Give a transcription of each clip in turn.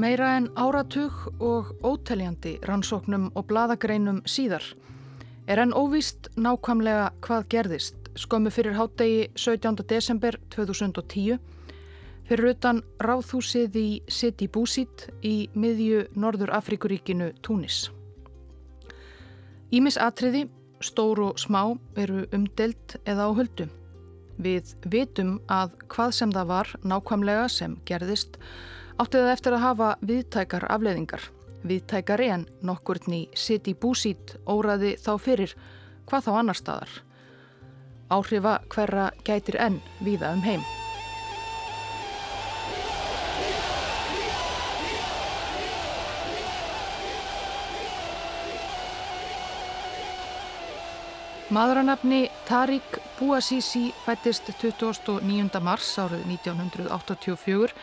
meira en áratug og óteljandi rannsóknum og bladagreinum síðar er enn óvíst nákvæmlega hvað gerðist skömmu fyrir hátdegi 17. desember 2010 fyrir utan ráðhúsið í City Búsít í miðju Norður Afrikuríkinu Túnis. Ímis atriði, stór og smá, eru umdelt eða á höldu. Við vitum að hvað sem það var nákvæmlega sem gerðist átti það eftir að hafa viðtækar afleðingar. Viðtækari en nokkurn í City Búsít óraði þá fyrir hvað þá annar staðar. Áhrifa hverra gætir enn víða um heim. Maðuranafni Tariq Bouazizi fættist 29. mars árið 1984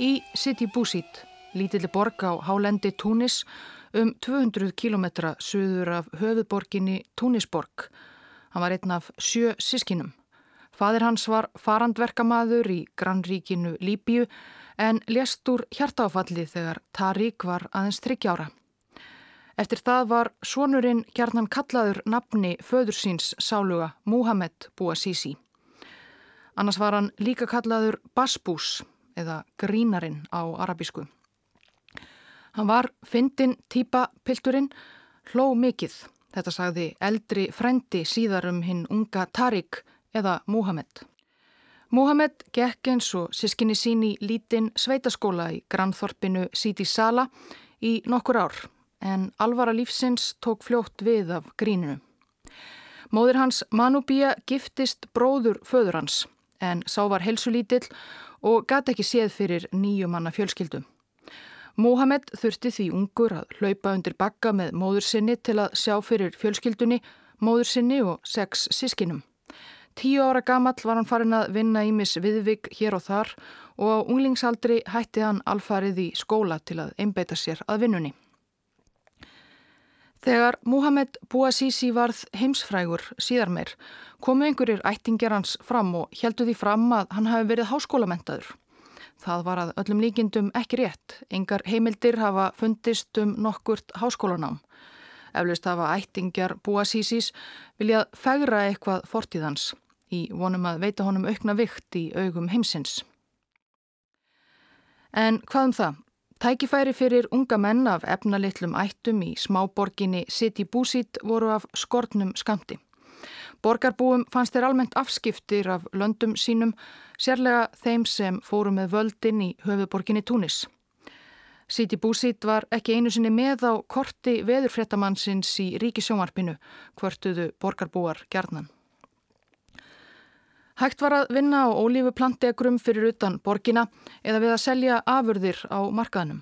í City Bousit, lítilli borg á hálendi Túnis um 200 km söður af höfuborginni Túnisborg. Hann var einn af sjö sískinum. Fadir hans var farandverkamaður í grannríkinu Líbíu en lést úr hjartáfalli þegar Tariq var aðeins 30 ára. Eftir það var sonurinn gerðan kallaður nafni föður síns sáluga Muhammed Bouazizi. Annars var hann líka kallaður Basbús eða Grínarinn á arabísku. Hann var fyndin típa pilturinn, hló mikill. Þetta sagði eldri frendi síðar um hinn unga Tarik eða Muhammed. Muhammed gekk eins og sískinni sín í lítinn sveitaskóla í grannþorpinu Sidi Sala í nokkur ár en alvara lífsins tók fljótt við af gríninu. Móður hans Manubía giftist bróður föður hans en sá var helsulítill og gæti ekki séð fyrir nýju manna fjölskyldu. Mohamed þurfti því ungur að hlaupa undir bakka með móður sinni til að sjá fyrir fjölskyldunni, móður sinni og sex sískinum. Tíu ára gamall var hann farin að vinna ímis viðvig hér og þar og á unglingsaldri hætti hann alfarið í skóla til að einbeita sér að vinnunni. Þegar Muhammed Bouazizi varð heimsfrægur síðar meir komu einhverjir ættingjar hans fram og heldu því fram að hann hafi verið háskólamentaður. Það var að öllum líkindum ekki rétt. Engar heimildir hafa fundist um nokkurt háskólanám. Eflaust hafa ættingjar Bouazizis viljað fegra eitthvað fortíðans í vonum að veita honum aukna vikt í augum heimsins. En hvað um það? Tækifæri fyrir unga menn af efnalittlum ættum í smáborginni City Búsit voru af skortnum skamti. Borgarbúum fannst þeir almennt afskiptir af löndum sínum, sérlega þeim sem fóru með völdin í höfuborginni Túnis. City Búsit var ekki einu sinni með á korti veðurfréttamannsins í ríkisjónvarpinu, hvörtuðu borgarbúar gerðnan. Hægt var að vinna á ólífuplantegrum fyrir utan borgina eða við að selja afurðir á markaðnum.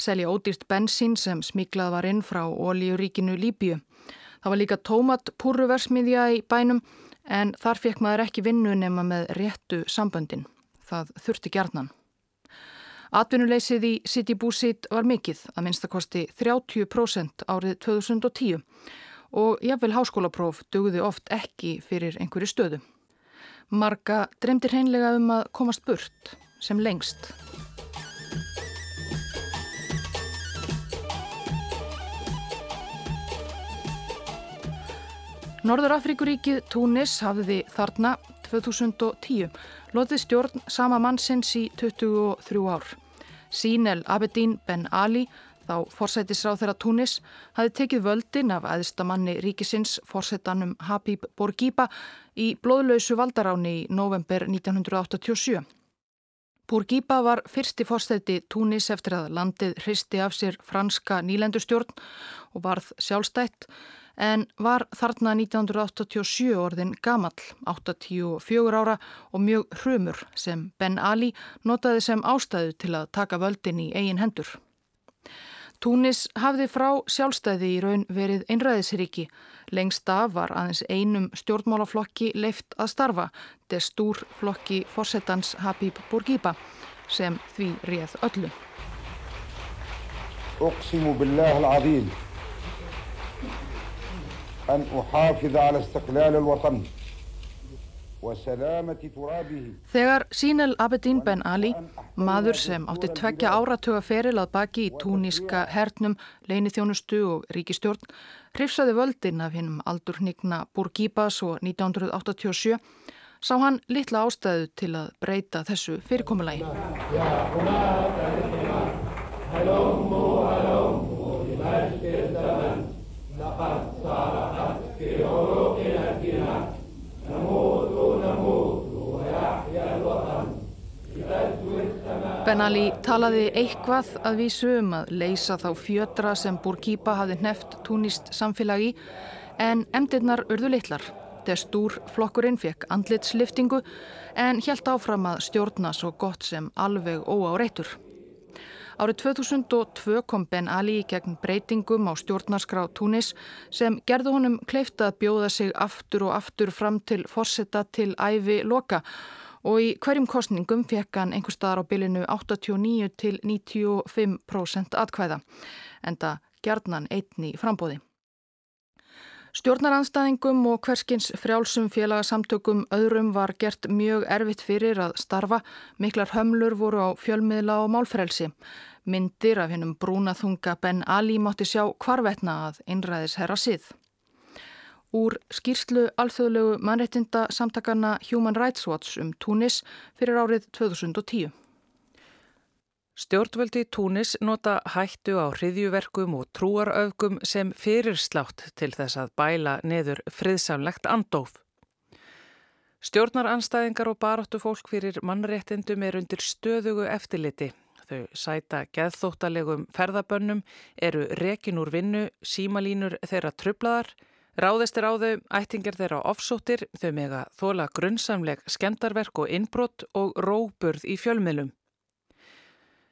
Selja ódýrt bensín sem smiklað var inn frá ólíuríkinu Líbíu. Það var líka tómatpúruversmiðja í bænum en þar fekk maður ekki vinnu nema með réttu samböndin. Það þurfti gerðnan. Atvinnuleysið í City Búsit var mikill, að minnstakosti 30% árið 2010 og jáfnvel háskólapróf dugði oft ekki fyrir einhverju stöðu. Marga dreymdi hreinlega um að komast burt sem lengst. Norður Afríkuríkið Túnis hafði þarna 2010 lotið stjórn sama mannsins í 23 ár. Sínel Abedín Ben Ali þá forsætisráð þeirra Túnis hafi tekið völdin af aðistamanni ríkisins forsetanum Habib Bourguiba í blóðlausu valdaráni í november 1987. Bourguiba var fyrsti fórstætti Túnis eftir að landið hristi af sér franska nýlendustjórn og varð sjálfstætt en var þarna 1987 orðin gamall, 84 ára og mjög hrumur sem Ben Ali notaði sem ástæðu til að taka völdin í eigin hendur. Túnis hafði frá sjálfstæði í raun verið einræðisriki. Lengst af var aðeins einum stjórnmálaflokki leift að starfa, destúr flokki forsetans Habib Bourguiba, sem því réð öllu. أقسم بالله العظيم أن أحافظ على استقلال الوطن Þegar Sínel Abedin Ben Ali, maður sem átti tveggja áratuga feril að baki í túníska hernum, leinithjónustu og ríkistjórn, hrifsaði völdin af hinnum aldurnigna Burgibas og 1987, sá hann litla ástæðu til að breyta þessu fyrirkomulagi. Ben Ali talaði eitthvað að vísu um að leysa þá fjötra sem Burkiba hafði hneft túnist samfélagi en emdirnar urðu litlar. Destúr flokkurinn fekk andlitsliftingu en helt áfram að stjórna svo gott sem alveg óáreitur. Árið 2002 kom Ben Ali gegn breytingum á stjórnarskrá Túnis sem gerðu honum kleifta að bjóða sig aftur og aftur fram til forsetta til æfi loka og í hverjum kostningum fekk hann einhver staðar á bylinu 89 til 95% atkvæða, enda gerðnan einni frambóði. Stjórnaranstæðingum og hverskins frjálsum félagsamtökum öðrum var gert mjög erfitt fyrir að starfa. Miklar hömlur voru á fjölmiðla og málfrelsi. Myndir af hennum brúnaþunga Ben Ali mátti sjá hvarvetna að einræðis herra sið. Úr skýrslu alþjóðlegu mannreitinda samtakana Human Rights Watch um Túnis fyrir árið 2010. Stjórnvöldi Túnis nota hættu á hriðjuverkum og trúaröfgum sem fyrirslátt til þess að bæla neður friðsamlegt andóf. Stjórnaranstæðingar og baráttu fólk fyrir mannréttindum er undir stöðugu eftirliti. Þau sæta geðþóttalegum ferðabönnum, eru rekin úr vinnu, símalínur þeirra trublaðar, ráðistir á þau, ættingar þeirra ofsóttir, þau mega þóla grunnsamleg skemdarverk og innbrott og róburð í fjölmiðlum.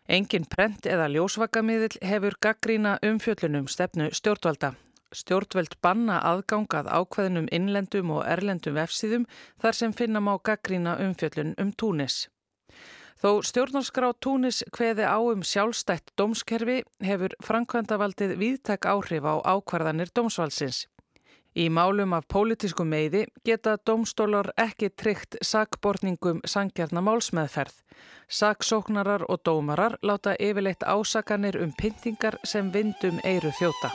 Engin prent eða ljósvakamiðil hefur gaggrína umfjöllunum stefnu stjórnvalda. Stjórnveld banna aðgangað ákveðinum innlendum og erlendum vefsíðum þar sem finna má gaggrína umfjöllun um túnis. Þó stjórnarskrá túnis hveði á um sjálfstætt dómskerfi hefur Frankvandavaldið viðtak áhrif á ákvarðanir dómsvalsins. Í málum af pólitísku meiði geta domstólar ekki tryggt sakborningum sangjarna málsmeðferð. Saksóknarar og dómarar láta yfirleitt ásakanir um pyntingar sem vindum eiru þjóta.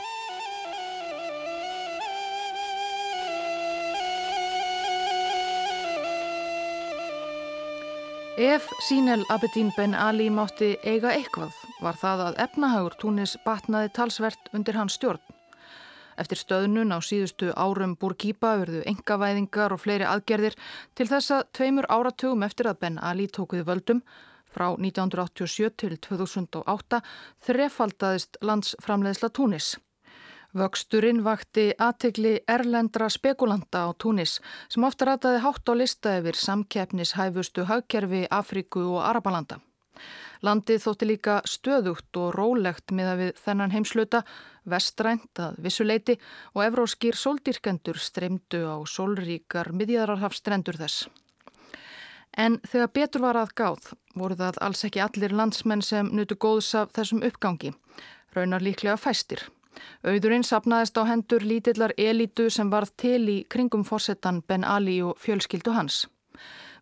Ef Sínel Abedin Ben Ali mátti eiga eitthvað var það að efnahagur túnis batnaði talsvert undir hans stjórn. Eftir stöðnun á síðustu árum Burkiba verðu engavæðingar og fleiri aðgerðir til þess að tveimur áratugum eftir að Ben Ali tókuði völdum frá 1987 til 2008 þrefaldaðist landsframleiðsla Túnis. Vöxturinn vakti aðtegli erlendra spekulanta á Túnis sem ofta rataði hátt á lista yfir samkeppnishæfustu hagkerfi Afríku og Arabalanda. Landið þótti líka stöðugt og rólegt miða við þennan heimsluta, vestrænt að vissuleiti og evróskýr sóldýrkendur streymdu á sólríkar miðjararhafstrendur þess. En þegar betur var að gáð voru það alls ekki allir landsmenn sem nutu góðs af þessum uppgangi, raunar líklega fæstir. Auðurinn sapnaðist á hendur lítillar elitu sem varð til í kringum fórsetan Ben Ali og fjölskyldu hans.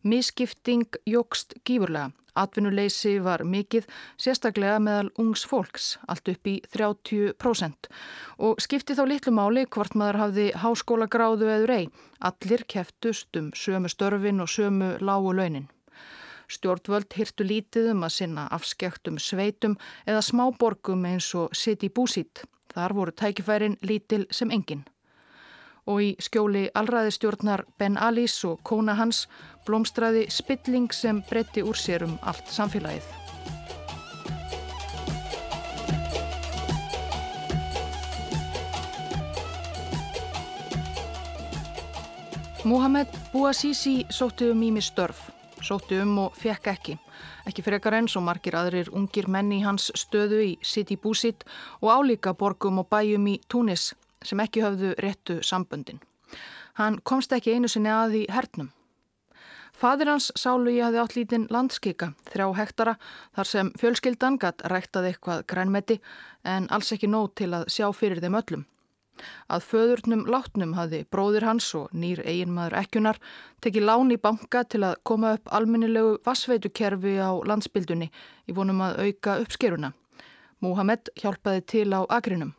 Mískipting jógst gífurlega Atvinnuleysi var mikið, sérstaklega meðal ungs fólks, allt upp í 30% og skipti þá litlu máli hvort maður hafði háskóla gráðu eður ei. Allir keftust um sömu störfin og sömu lágu launin. Stjórnvöld hirtu lítið um að sinna afskektum sveitum eða smáborgum eins og City Búsít. Þar voru tækifærin lítil sem enginn og í skjóli allræðistjórnar Ben Alis og kona hans blómstræði spilling sem breytti úr sér um allt samfélagið. Mohamed Bouazizi sótti um ími störf, sótti um og fekk ekki. Ekki fyrir ekkar enn svo margir aðrir ungir menni í hans stöðu í City Búsit og álíka borgum og bæjum í Túnis sem ekki höfðu réttu samböndin. Hann komst ekki einu sinni að í hernum. Fadir hans sálu ég hafi átt lítinn landskika, þrjá hektara, þar sem fjölskyldan gatt ræktað eitthvað grænmeti en alls ekki nóg til að sjá fyrir þeim öllum. Að föðurnum látnum hafði bróðir hans og nýr eiginmaður ekkunar tekið lán í banka til að koma upp alminnilegu vassveitukerfi á landsbyldunni í vonum að auka uppskeruna. Múhamed hjálpaði til á agrinum.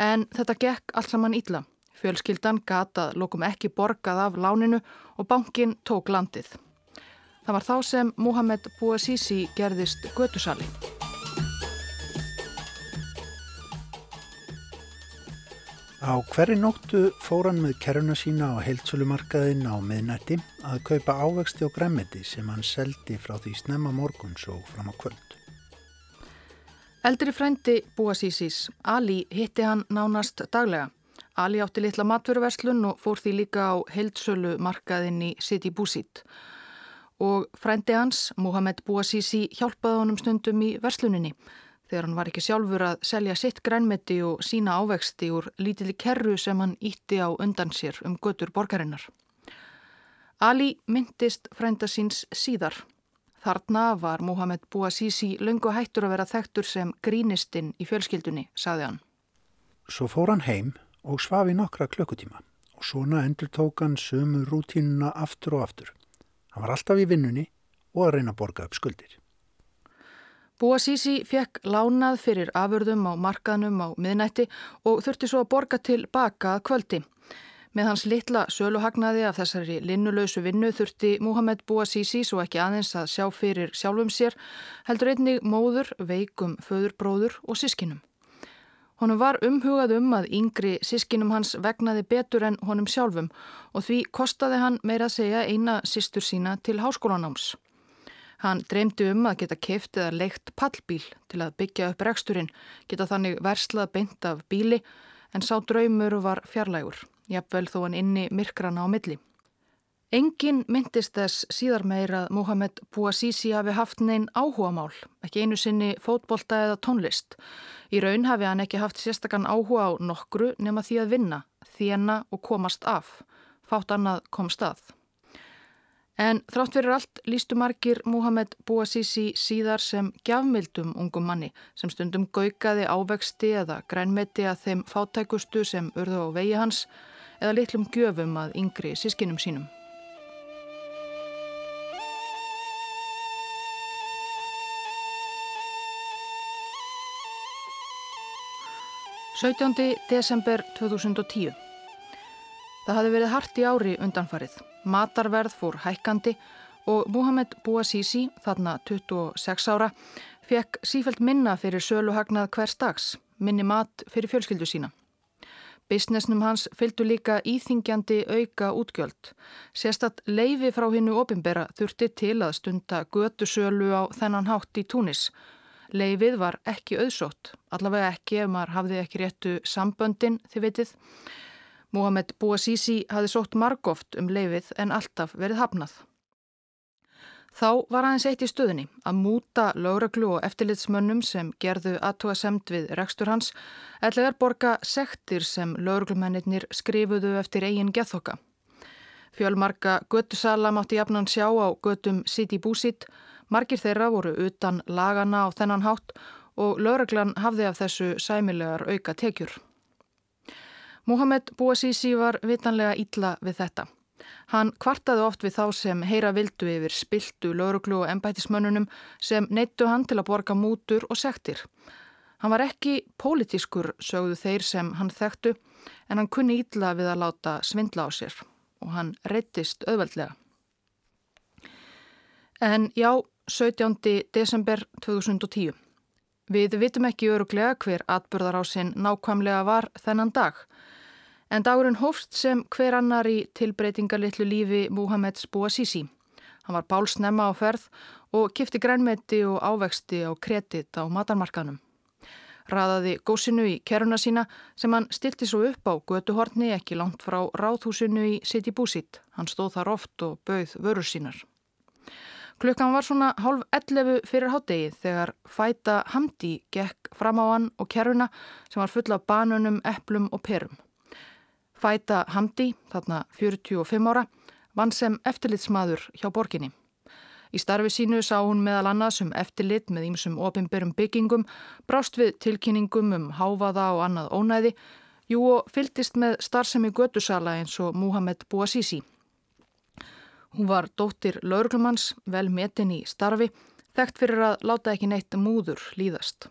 En þetta gekk allt saman ítla. Fjölskyldan gatað lokum ekki borgað af láninu og bankin tók landið. Það var þá sem Múhamed Bouazizi gerðist götusali. Á hverju nóttu fór hann með keruna sína á heilsölumarkaðin á miðnætti að kaupa ávexti og græmiti sem hann seldi frá því snemma morguns og fram á kvöld. Eldri frændi Búasísís, Ali, hitti hann nánast daglega. Ali átti litla matvöruverslun og fór því líka á heilsölumarkaðin í City Búsít. Og frændi hans, Mohamed Búasísi, hjálpaði honum stundum í versluninni þegar hann var ekki sjálfur að selja sitt grænmeti og sína ávexti úr lítili kerru sem hann ítti á undan sér um götur borgarinnar. Ali myndist frænda síns síðar. Þarna var Mohamed Bouazizi löngu hættur að vera þekktur sem grínistinn í fjölskyldunni, saði hann. Svo fór hann heim og svaf í nokkra klökkutíma og svona endur tók hann sömu rútínuna aftur og aftur. Hann var alltaf í vinnunni og að reyna að borga upp skuldir. Búasísi fekk lánað fyrir afurðum á markaðnum á miðnætti og þurfti svo að borga til baka að kvöldi. Með hans litla söluhagnaði af þessari linnulösu vinnu þurfti Muhammed Búasísi svo ekki aðeins að sjá fyrir sjálfum sér, heldur einnig móður, veikum, föðurbróður og sískinum. Honum var umhugað um að yngri sískinum hans vegnaði betur en honum sjálfum og því kostaði hann meira að segja eina sístur sína til háskólanáms. Hann dreymdi um að geta keift eða leikt pallbíl til að byggja upp reksturinn, geta þannig verslað beint af bíli en sá draumur var fjarlægur, jafnvel þó hann inni myrkrana á milli. Engin myndist þess síðar meira að Mohamed Bouazizi hafi haft neinn áhuga mál, ekki einu sinni fótbolta eða tónlist. Í raun hafi hann ekki haft sérstakann áhuga á nokkru nema því að vinna, þjena og komast af. Fátt annað komst að. En þrátt verið allt lístu margir Muhammed Bouazizi síðar sem gjafmildum ungum manni sem stundum gaukaði ávexti eða grænmeti að þeim fátækustu sem urðu á vegi hans eða litlum gjöfum að yngri sískinum sínum. Sautjóndi desember 2010 Það hafði verið hart í ári undanfarið. Matarverð fór hækkandi og Muhammed Bouazizi, þarna 26 ára, fekk sífælt minna fyrir söluhagnað hvers dags, minni mat fyrir fjölskyldu sína. Businessnum hans fylgdu líka íþingjandi auka útgjöld. Sérstatt leifi frá hinnu opimbera þurfti til að stunda götu sölu á þennan hátt í Túnis. Leifið var ekki auðsótt, allavega ekki ef maður hafði ekki réttu samböndin, þið vitið. Mohamed Bouazizi hafi sótt margóft um leifið en alltaf verið hafnað. Þá var aðeins eitt í stöðunni að múta lögreglu og eftirlitsmönnum sem gerðu aðtóa semt við rekstur hans ætlaðar borga sektir sem lögreglumennir skrifuðu eftir eigin gethokka. Fjölmarka göttusala mátti jafnan sjá á göttum City Búsit, margir þeirra voru utan lagana á þennan hátt og lögreglan hafði af þessu sæmilegar auka tekjur. Mohamed Bouazizi var vitanlega ítla við þetta. Hann kvartaði oft við þá sem heyra vildu yfir spiltu, lauruglu og ennbætismönnunum sem neittu hann til að borga mútur og sektir. Hann var ekki pólitískur, sögðu þeir sem hann þekktu, en hann kunni ítla við að láta svindla á sér og hann reyttist auðveldlega. En já, 17. desember 2010. Við vitum ekki öruglega hver atbyrðar á sinn nákvæmlega var þennan dag. En dagurinn hófst sem hver annar í tilbreytingarlittlu lífi Muhammeds Bouazizi. Hann var bálsnemma á ferð og kifti grænmeti og ávexti á kredit á matarmarkanum. Raðaði gósinu í keruna sína sem hann stilti svo upp á götuhorni ekki langt frá ráðhúsinu í City Búsit. Hann stóð þar oft og bauð vörur sínar. Klukkan var svona hálf 11 fyrir háttegið þegar fæta Hamdi gekk fram á hann og keruna sem var fulla af banunum, eplum og perum. Fæta Hamdi, þarna 45 ára, vann sem eftirlitsmaður hjá borginni. Í starfi sínu sá hún meðal annars um eftirlit með ímsum opimberum byggingum, brást við tilkynningum um háfaða og annað ónæði, Jú og fyldist með starfsemi gödusala eins og Muhammed Bouazizi. Hún var dóttir laurglumanns, vel metin í starfi, þekkt fyrir að láta ekki neitt múður líðast.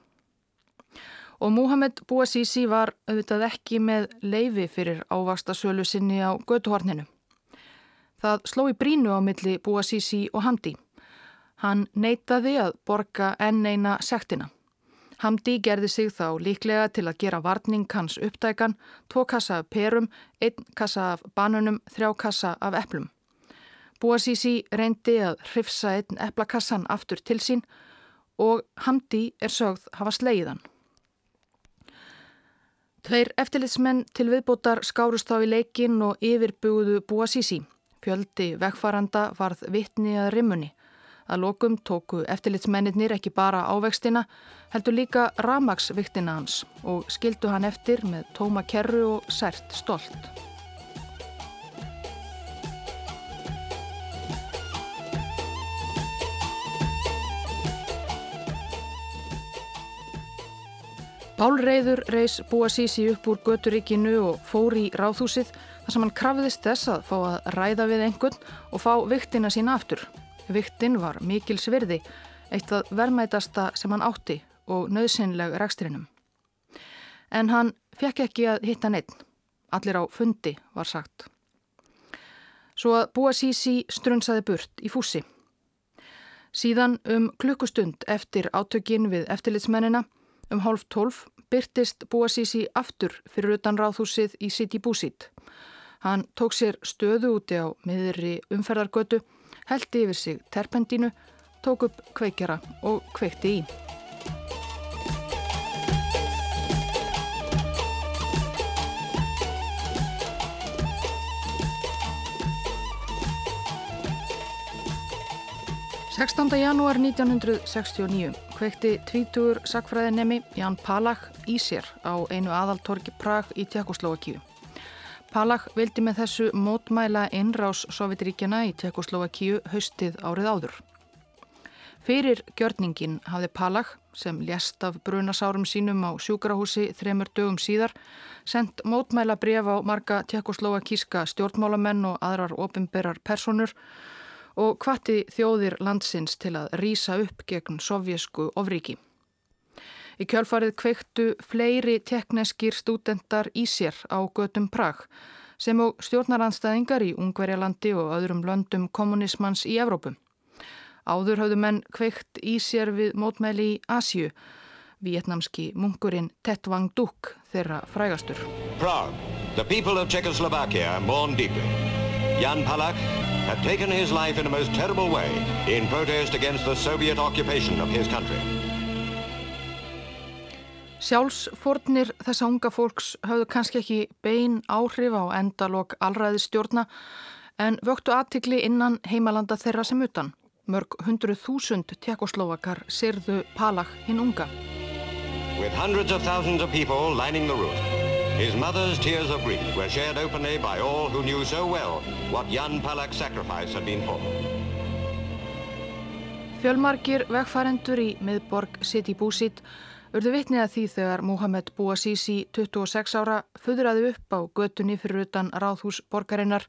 Og Muhammed Bouazizi var auðvitað ekki með leifi fyrir ávasta sölu sinni á göduhorninu. Það sló í brínu á milli Bouazizi og Hamdi. Hann neytaði að borga enn eina sektina. Hamdi gerði sig þá líklega til að gera varning hans uppdækan, tvo kassa af perum, einn kassa af banunum, þrjá kassa af eplum. Búasísi reyndi að hrifsa einn eplakassan aftur til sín og Hamdi er sögð hafa sleiðan. Tveir eftirlitsmenn til viðbótar skárust þá í leikin og yfirbúðu Búasísi. Fjöldi vegfaranda varð vittni að rimmunni. Að lokum tóku eftirlitsmennir ekki bara ávextina, heldur líka ramagsviktina hans og skildu hann eftir með tóma kerru og sært stolt. Bálreiður reys Búasísi upp úr göturíkinu og fór í ráðhúsið þar sem hann krafðist þess að fá að ræða við einhvern og fá viktina sína aftur. Viktinn var mikil svirði, eitt að verðmætasta sem hann átti og nöðsynleg rekstrinum. En hann fekk ekki að hitta neitt. Allir á fundi var sagt. Svo að búa sísi strunsaði burt í fúsi. Síðan um klukkustund eftir átökin við eftirlitsmennina, um hálf tólf, byrtist búa sísi aftur fyrir utan ráðhúsið í City Búsít. Hann tók sér stöðu úti á miðri umferðargötu heldi yfir sig terpendínu, tók upp kveikjara og kveikti í. Sextánda janúar 1969 kveikti tvítur sakfræðinemi Jan Palach í sér á einu aðaltorki Prag í Tjekkoslovakíu. Palach vildi með þessu mótmæla innrás Sovjetríkjana í Tjekkoslovakíu haustið árið áður. Fyrir gjörningin hafði Palach, sem lést af brunasárum sínum á sjúkrahúsi þremur dögum síðar, sendt mótmæla bref á marga tjekkoslovakíska stjórnmálamenn og aðrar ofinberar personur og hvati þjóðir landsins til að rýsa upp gegn sovjesku ofriki. Í kjálfarið kveiktu fleiri tekneskir stúdendar í sér á götum Prag sem og stjórnaranstæðingar í Ungverjalandi og öðrum löndum kommunismans í Evrópum. Áður hafðu menn kveikt í sér við mótmæli í Asju, vietnamski munkurinn Tet Wang Duk þeirra frægastur. Prague, the people of Czechoslovakia mourn deeply. Jan Palach had taken his life in a most terrible way in protest against the Soviet occupation of his country. Sjálfsfornir þessa unga fólks hafðu kannski ekki bein áhrif á endalok allræði stjórna en vöktu aðtikli innan heimalanda þeirra sem utan. Mörg hundru þúsund tekoslovakar sirðu Palach hinn unga. With hundreds of thousands of people lining the route, his mother's tears of grief were shared openly by all who knew so well what Jan Palach's sacrifice had been for. Fjölmarkir vegfærendur í miðborg City Búsit urðu vitnið að því þegar Mohamed Bouazizi 26 ára föðraði upp á götunni fyrir utan ráðhús borgarinnar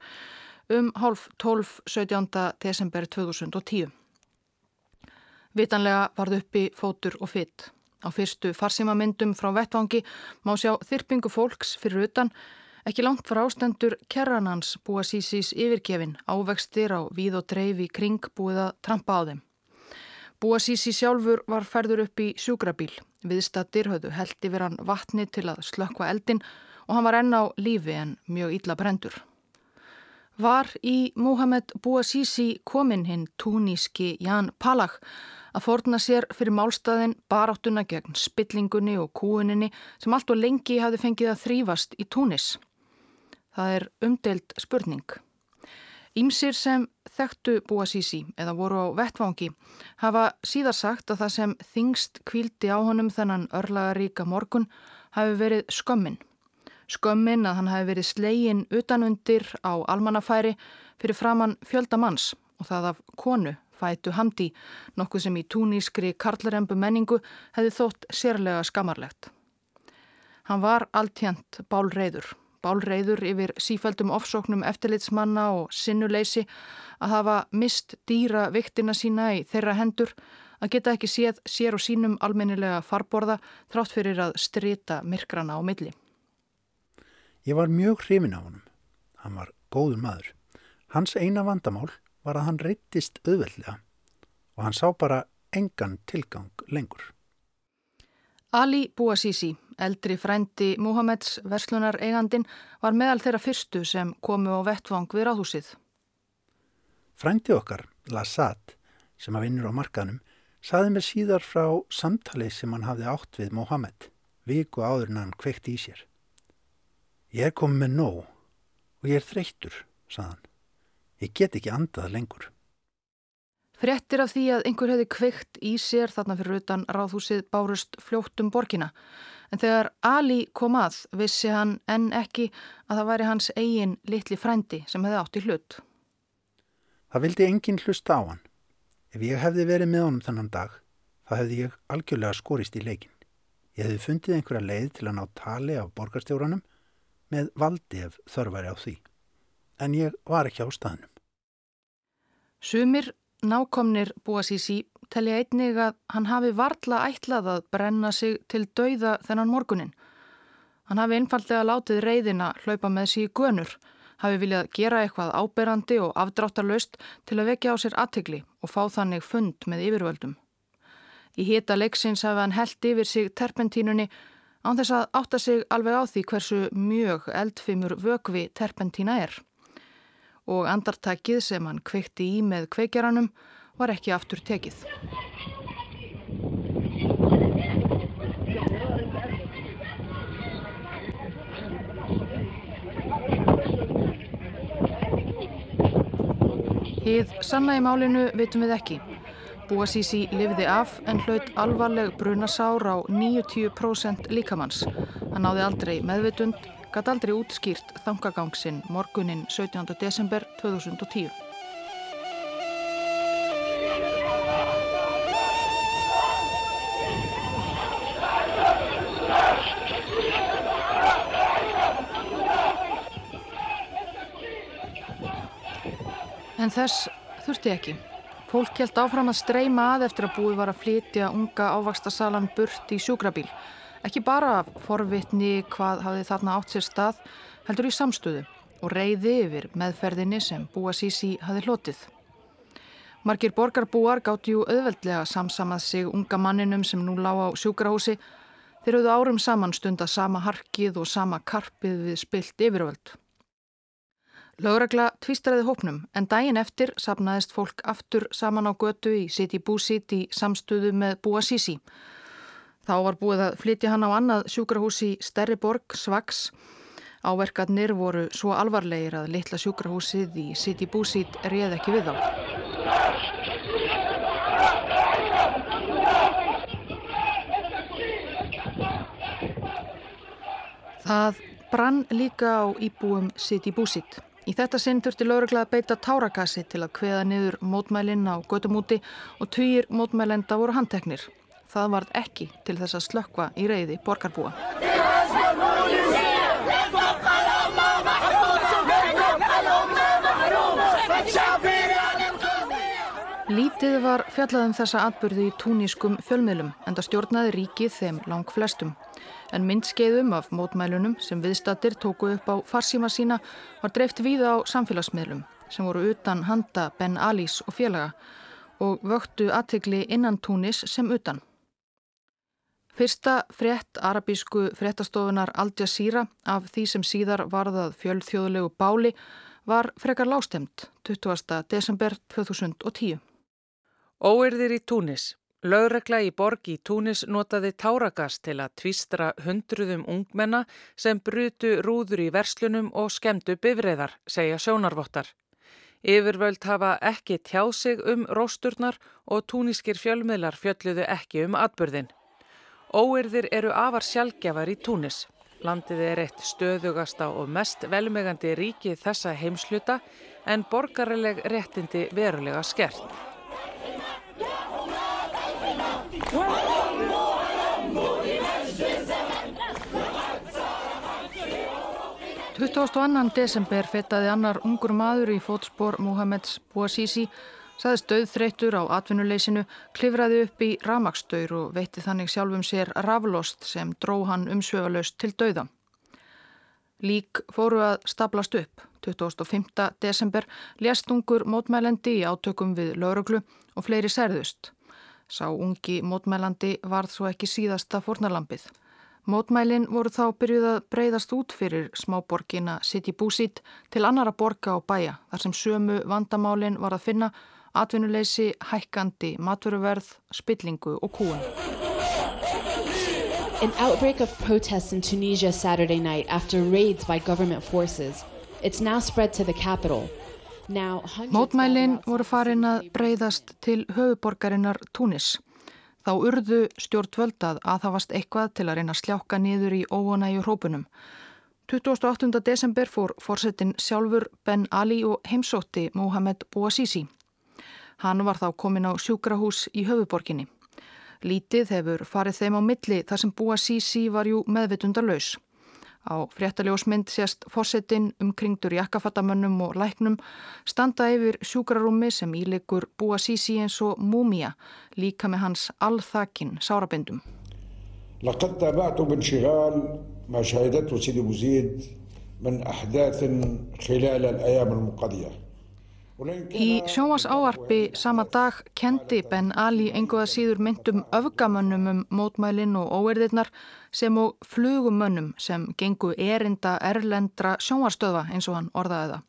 um hálf 12. 17. desember 2010. Vitanlega varð uppi fótur og fytt. Á fyrstu farsímamyndum frá vettvangi má sjá þyrpingu fólks fyrir utan ekki langt frá ástendur kerranans Bouazizis yfirgefin ávextir á víð og dreif í kring búið að trampa á þeim. Búasísi sjálfur var ferður upp í sjúkrabíl. Viðstattir höfðu held yfir hann vatni til að slökkva eldin og hann var enn á lífi en mjög illa brendur. Var í Mohamed Bouasísi kominn hinn túníski Jan Palach að forna sér fyrir málstæðin baráttuna gegn spillingunni og kúuninni sem allt og lengi hafi fengið að þrýfast í Túnis. Það er umdelt spurning. Ímsir sem þekktu Bouazizi eða voru á vettvangi hafa síðar sagt að það sem þingst kvíldi á honum þennan örlagaríka morgun hafi verið skömmin. Skömmin að hann hafi verið slegin utanundir á almannafæri fyrir framann fjöldamanns og það af konu fætu hamdi, nokkuð sem í túnískri karlarembu menningu hefði þótt sérlega skamarlegt. Hann var alltjent bálreiður. Bálreiður yfir sífældum ofsóknum eftirlitsmanna og sinnuleysi að hafa mist dýra viktina sína í þeirra hendur að geta ekki séð sér og sínum almennilega farborða þrátt fyrir að strita myrkrana á milli. Ég var mjög hrifin á honum. Hann var góður maður. Hans eina vandamál var að hann reyttist auðveldlega og hann sá bara engan tilgang lengur. Ali Bouazizi, eldri frændi Muhammeds verslunar eigandin, var meðal þeirra fyrstu sem komu á vettvang við ráðhúsið. Frændi okkar, Lassad, sem að vinnur á markanum, saði mér síðar frá samtali sem hann hafði átt við Mohamed, viku áður en hann kveikt í sér. Ég er komið með nóg og ég er þreyttur, saðan. Ég get ekki andað lengur. Frettir af því að einhver hefði kveikt í sér þarna fyrir utan ráðhúsið bárust fljóttum borgina. En þegar Ali kom að vissi hann enn ekki að það væri hans eigin litli frændi sem hefði átt í hlut. Það vildi enginn hlusta á hann. Ef ég hefði verið með honum þannan dag, þá hefði ég algjörlega skorist í leikin. Ég hefði fundið einhverja leið til að ná tali af borgarstjóranum með valdi ef þörfari á því. En ég var ekki á staðnum. Sumir nákomnir Búasísi telja einnig að hann hafi varla ætlað að brenna sig til dauða þennan morgunin. Hann hafi einfallega látið reyðina hlaupa með síg gönur, hafi viljað gera eitthvað áberandi og afdráttarlaust til að vekja á sér aðtegli og fá þannig fund með yfirvöldum. Í hita leiksins hafi hann held yfir sig terpentínunni án þess að átta sig alveg á því hversu mjög eldfimur vögvi terpentína er og andartakið sem hann kveikti í með kveikjaranum var ekki aftur tekið. Hið sanna í málinu veitum við ekki. Búasísi lifiði af en hlaut alvarleg brunasár á 90% líkamanns. Hann náði aldrei meðvitund gæti aldrei útskýrt þangagang morgunin 17. desember 2010. En þess þurfti ekki. Fólk held áfram að streyma að eftir að búið var að flytja unga ávakstasalan burt í sjúkrabíl. Ekki bara af forvitni hvað hafði þarna átt sér stað, heldur í samstöðu og reyði yfir meðferðinni sem Búa Sísi hafði hlotið. Margir borgarbúar gátti jú auðveldlega samsamað sig unga manninum sem nú lág á sjúkrahúsi þeir auðu árum saman stunda sama harkið og sama karpið við spilt yfirvöld. Lögregla tvistraði hópnum en daginn eftir sapnaðist fólk aftur saman á götu í City Búsit í samstöðu með Búa Sísi Þá var búið að flytja hann á annað sjúkrahús í Stærri borg, Svags. Áverkarnir voru svo alvarlegir að litla sjúkrahúsið í City Búsít réð ekki við þá. Það brann líka á íbúum City Búsít. Í þetta sinn þurfti lauruglega að beita tárakassi til að kveða niður mótmælinn á gödumúti og týjir mótmælenda voru handteknir. Það varð ekki til þess að slökkva í reyði borgarbúa. Lítið var fjallað um þessa atbyrði í túnískum fjölmiðlum en það stjórnaði ríkið þeim lang flestum. En myndskeiðum af mótmælunum sem viðstattir tóku upp á farsíma sína var dreift víða á samfélagsmiðlum sem voru utan handa Ben Alís og félaga og vöktu aðtegli innan túnis sem utan. Fyrsta frétt arabísku fréttastofunar Al Jazeera af því sem síðar varðað fjöldþjóðlegu báli var frekar lástemt 20. desember 2010. Óerðir í Túnis. Lögregla í borg í Túnis notaði táragast til að tvistra hundruðum ungmenna sem brutu rúður í verslunum og skemdu bifriðar, segja sjónarvottar. Yfirvöld hafa ekki tjáð sig um rósturnar og túniskir fjölmiðlar fjölluðu ekki um atbyrðin. Óyrðir eru afar sjálfgjafar í Túnis. Landið er eitt stöðugasta og mest velmegandi ríki þessa heimsluta en borgarileg réttindi verulega skert. 22. desember fetaði annar ungur maður í fótspor Mohameds Bouazizi, saðist döðþreytur á atvinnuleysinu, klifraði upp í ramagsdöyr og veitti þannig sjálfum sér raflost sem dró hann umsvegalöst til döða. Lík fóru að staplast upp. 25. desember lést ungur mótmælendi í átökum við lauruglu og fleiri særðust. Sá ungi mótmælandi varð svo ekki síðasta fórnarlampið. Mótmælin voru þá byrjuð að breyðast út fyrir smáborgina City Búsít til annara borga og bæja þar sem sömu vandamálin var að finna atvinnuleysi, hækkandi, matveruverð, spillingu og kúan. An outbreak of protests in Tunisia Saturday night after raids by government forces. It's now spread to the capital. Mótmælin voru farin að breyðast til höfuborgarinnar Túnis. Þá urðu stjórnvöldað að það varst eitthvað til að reyna að sljáka niður í óvonæju hrópunum. 28. desember fór fórsetin sjálfur Ben Ali og heimsótti Mohamed Bouazizi. Hann var þá komin á sjúkrahús í höfuborginni. Lítið hefur farið þeim á milli þar sem Bouazizi var jú meðvitundarlaus. Á fréttaljósmynd sést fósettin umkringdur jakkafattamönnum og læknum standa yfir sjúkrarúmi sem íleikur búa sísi eins og múmia líka með hans alþakin sárabindum. Í sjómas áarpi sama dag kendi Ben Ali enguða síður myndum öfgamönnum um mótmælinn og óerðirnar sem og flugumönnum sem gengu erinda erlendra sjómarstöða eins og hann orðaði það.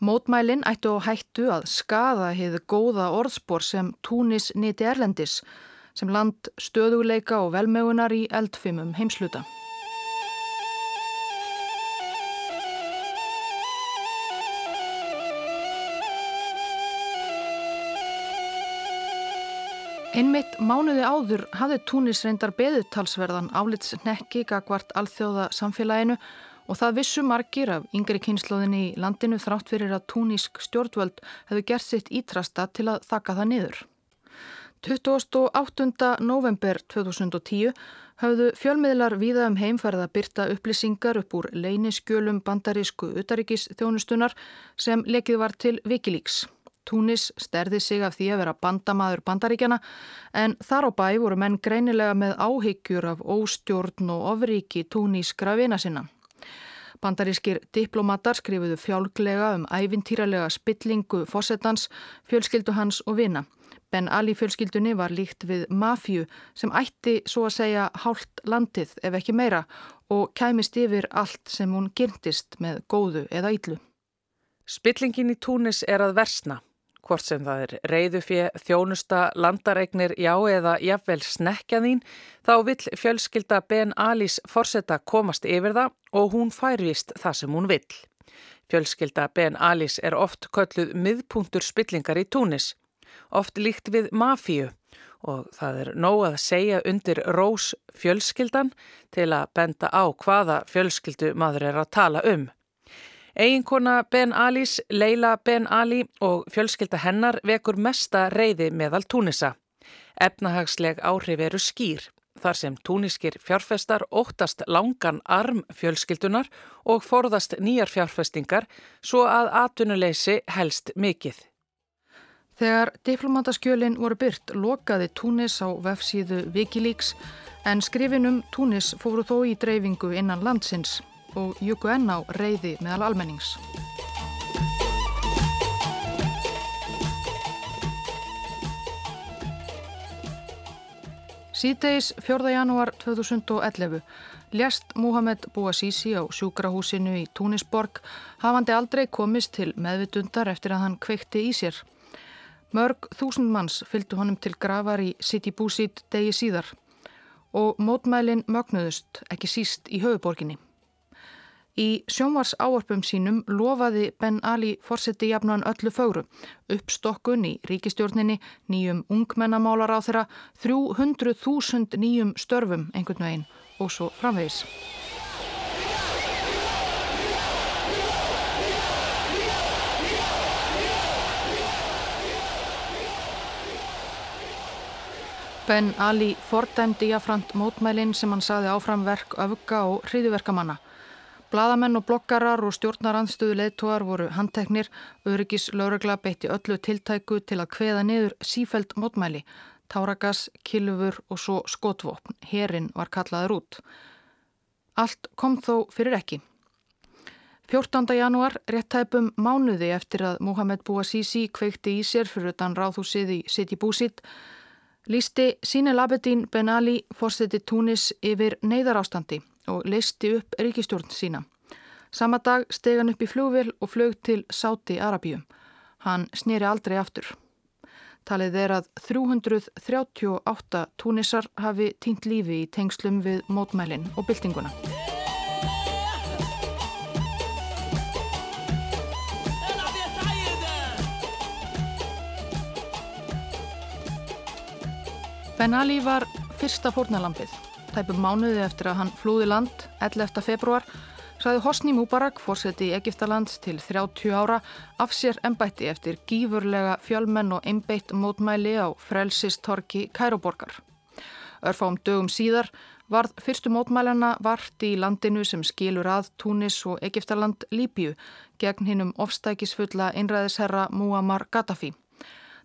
Mótmælinn ættu á hættu að skada hefðu góða orðspor sem Túnis nýti erlendis sem land stöðuleika og velmögunar í eldfimum heimsluta. Einmitt mánuði áður hafði Túnis reyndar beðutalsverðan álits nekki gagvart alþjóða samfélaginu og það vissu margir af yngri kynnslóðinni í landinu þrátt fyrir að túnísk stjórnvöld hefðu gert sitt ítrasta til að þakka það niður. 28. november 2010 hafðu fjölmiðlar víða um heimferða byrta upplýsingar upp úr leyniskjölum bandarísku utaríkis þjónustunar sem lekið var til Wikileaks. Túnis sterði sig af því að vera bandamaður bandaríkjana en þar á bæ voru menn greinilega með áhyggjur af óstjórn og ofriki túnískra vina sinna. Bandarískir diplomatar skrifuðu fjálglega um ævintýralega spillingu fósettans, fjölskyldu hans og vina. Ben Ali fjölskyldunni var líkt við mafju sem ætti svo að segja hálft landið ef ekki meira og kæmist yfir allt sem hún gyrntist með góðu eða yllu. Spillingin í Túnis er að versna hvort sem það er reyðufið, þjónusta, landaregnir, já eða jafnvel snekjaðín, þá vill fjölskylda Ben Alis forsetta komast yfir það og hún færvist það sem hún vill. Fjölskylda Ben Alis er oft kölluð miðpuntur spillingar í túnis, oft líkt við mafíu og það er nóg að segja undir rós fjölskyldan til að benda á hvaða fjölskyldu maður er að tala um. Eiginkona Ben Alis, Leila Ben Ali og fjölskylda hennar vekur mesta reyði meðal túnisa. Efnahagsleg áhrif eru skýr þar sem túniskir fjárfestar óttast langan arm fjölskyldunar og forðast nýjar fjárfestingar svo að atvinnuleysi helst mikill. Þegar diplomataskjölinn voru byrt lokaði Túnis á vefsíðu Wikileaks en skrifinum Túnis fóru þó í dreifingu innan landsins og juku enn á reyði meðal almennings. Síðdeis 4. janúar 2011 lést Mohamed Bouazizi á sjúkrahúsinu í Túnisborg hafandi aldrei komist til meðvitundar eftir að hann kveikti í sér. Mörg þúsund manns fylgdu honum til gravar í City Búsít degi síðar og mótmælin mögnuðust ekki síst í höfuborginni. Í sjónvars áarpum sínum lofaði Ben Ali fórseti jafnan öllu fögru, uppstokkun í ríkistjórninni, nýjum ungmennamálar á þeirra, 300.000 nýjum störfum einhvern veginn og svo framvegis. Ben Ali fordæmdi jafnframt mótmælinn sem hann saði áfram verk öfga og hriðiverkamanna. Blaðamenn og blokkarar og stjórnarandstöðu leittóar voru handteknir, öryggis laurugla beitti öllu tiltæku til að kveða niður sífælt mótmæli, táragas, kilfur og svo skotvopn. Herin var kallaður út. Allt kom þó fyrir ekki. 14. januar, réttæpum mánuði eftir að Mohamed Bouazizi kveikti í sér fyrir utan ráðhúsið í City Búsitt, lísti Sine Labedin Ben Ali fórseti Túnis yfir neyðarástandi og leisti upp ríkistjórn sína. Sama dag steg hann upp í flugvel og flög til Sáti Arabíum. Hann snýri aldrei aftur. Talið er að 338 túnisar hafi týnt lífi í tengslum við mótmælinn og byltinguna. Ben Ali var fyrsta fórnalampið tæpum mánuði eftir að hann flúði land 11. februar saði Hosni Mubarak, fórseti í Egiptalands til 30 ára, af sér ennbætti eftir gífurlega fjölmenn og einbeitt mótmæli á frelsistorki Kæroborgar. Örfám dögum síðar varð fyrstu mótmælana vart í landinu sem skilur að Túnis og Egiptaland Líbíu gegn hinnum ofstækisfulla einræðisherra Muammar Gaddafi.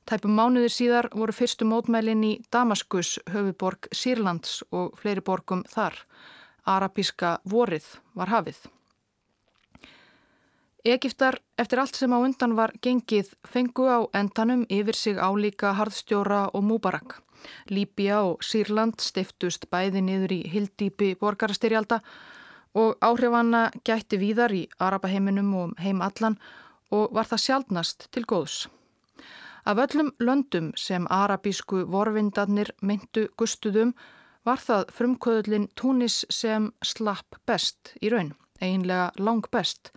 Tæpum mánuðir síðar voru fyrstu mótmælin í Damaskus, höfuborg Sýrlands og fleiri borgum þar. Arabíska vorið var hafið. Egiptar, eftir allt sem á undan var gengið, fengu á endanum yfir sig álíka harðstjóra og múbarak. Líbia og Sýrland stiftust bæði niður í hildýpi borgarastyrjalda og áhrifanna gætti víðar í Arabaheiminum og heim allan og var það sjálfnast til góðs. Af öllum löndum sem arabísku vorvindarnir myndu gustuðum var það frumkvöðlinn Túnis sem slapp best í raun, einlega lang best.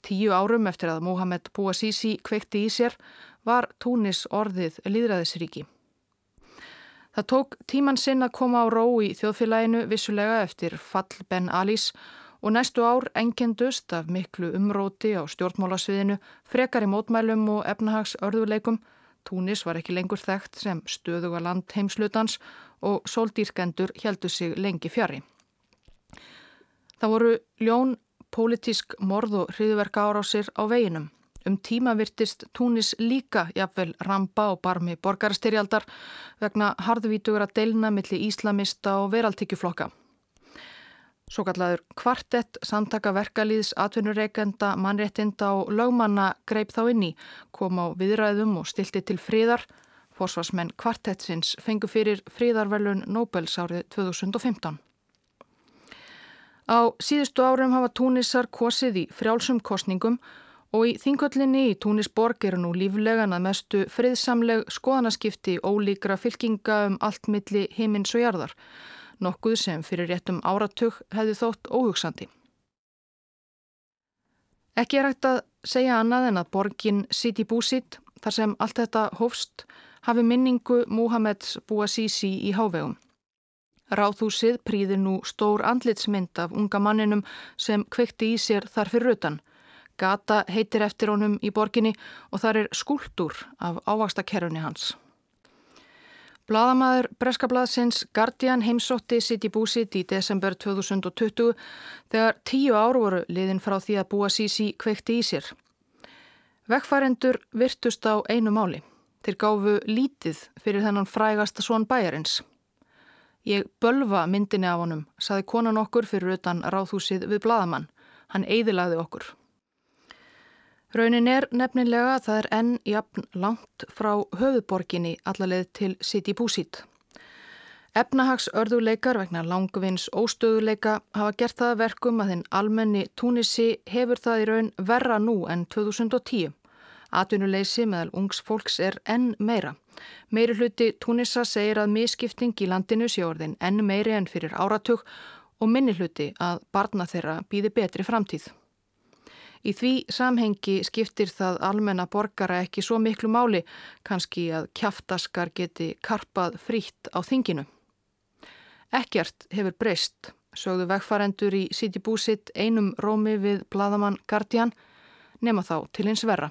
Tíu árum eftir að Mohamed Bouazizi kveikti í sér var Túnis orðið líðræðisríki. Það tók tíman sinn að koma á ró í þjóðfélaginu vissulega eftir fall Ben Alis og næstu ár engendust af miklu umróti á stjórnmálasviðinu, frekar í mótmælum og efnahags örðuleikum Túnis var ekki lengur þekkt sem stöðuga land heimslutans og sóldýrkendur heldu sig lengi fjari. Það voru ljón, pólitísk morð og hriðverka árásir á veginum. Um tíma virtist Túnis líka jafnvel rampa og barmi borgarstyrjaldar vegna harðvítugur að deilna millir íslamista og veraltíkjuflokka. Svo kallaður kvartett samtaka verkalýðs, atvinnureikenda, mannréttinda og lögmanna greip þá inn í, kom á viðræðum og stilti til fríðar. Forsvarsmenn kvartettsins fengu fyrir fríðarvelun Nobels árið 2015. Á síðustu árum hafa túnissar kosið í frjálsum kostningum og í þingöllinni í Túnisborg eru nú líflegan að mestu friðsamleg skoðanaskipti ólíkra fylkinga um allt milli himins og jarðar nokkuð sem fyrir réttum áratug hefði þótt óhugsandi. Ekki er hægt að segja annað en að borgin Siti Búsit, þar sem allt þetta hófst, hafi minningu Muhammeds Bouazizi í hávegum. Ráðhúsið príðir nú stór andlitsmynd af unga manninum sem kvekti í sér þar fyrir utan. Gata heitir eftir honum í borginni og þar er skúldur af ávastakerunni hans. Blaðamaður Breskablaðsins Guardian heimsótti sitt í búsitt í desember 2020 þegar tíu ár voru liðin frá því að búa sísi kveikti í sér. Vekkfærendur virtust á einu máli. Þeir gáfu lítið fyrir þennan frægasta svon bæjarins. Ég bölva myndinni af honum, saði konan okkur fyrir utan ráðhúsið við blaðamann. Hann eiðilaði okkur. Raunin er nefnilega að það er enn jafn langt frá höfuborginni allarleið til City Búsít. Efnahags örðuleikar vegna langvins óstöðuleika hafa gert það verkum að þinn almenni túnissi hefur það í raun verra nú enn 2010. Atvinnuleysi meðal ungs fólks er enn meira. Meiri hluti túnissa segir að miskipting í landinu sé orðin enn meiri enn fyrir áratug og minni hluti að barna þeirra býði betri framtíð. Í því samhengi skiptir það almenna borgara ekki svo miklu máli kannski að kjaftaskar geti karpað frítt á þinginu. Ekkert hefur breyst, sögðu vegfarendur í City Búsitt einum rómi við bladamann Guardian, nema þá til hins verra.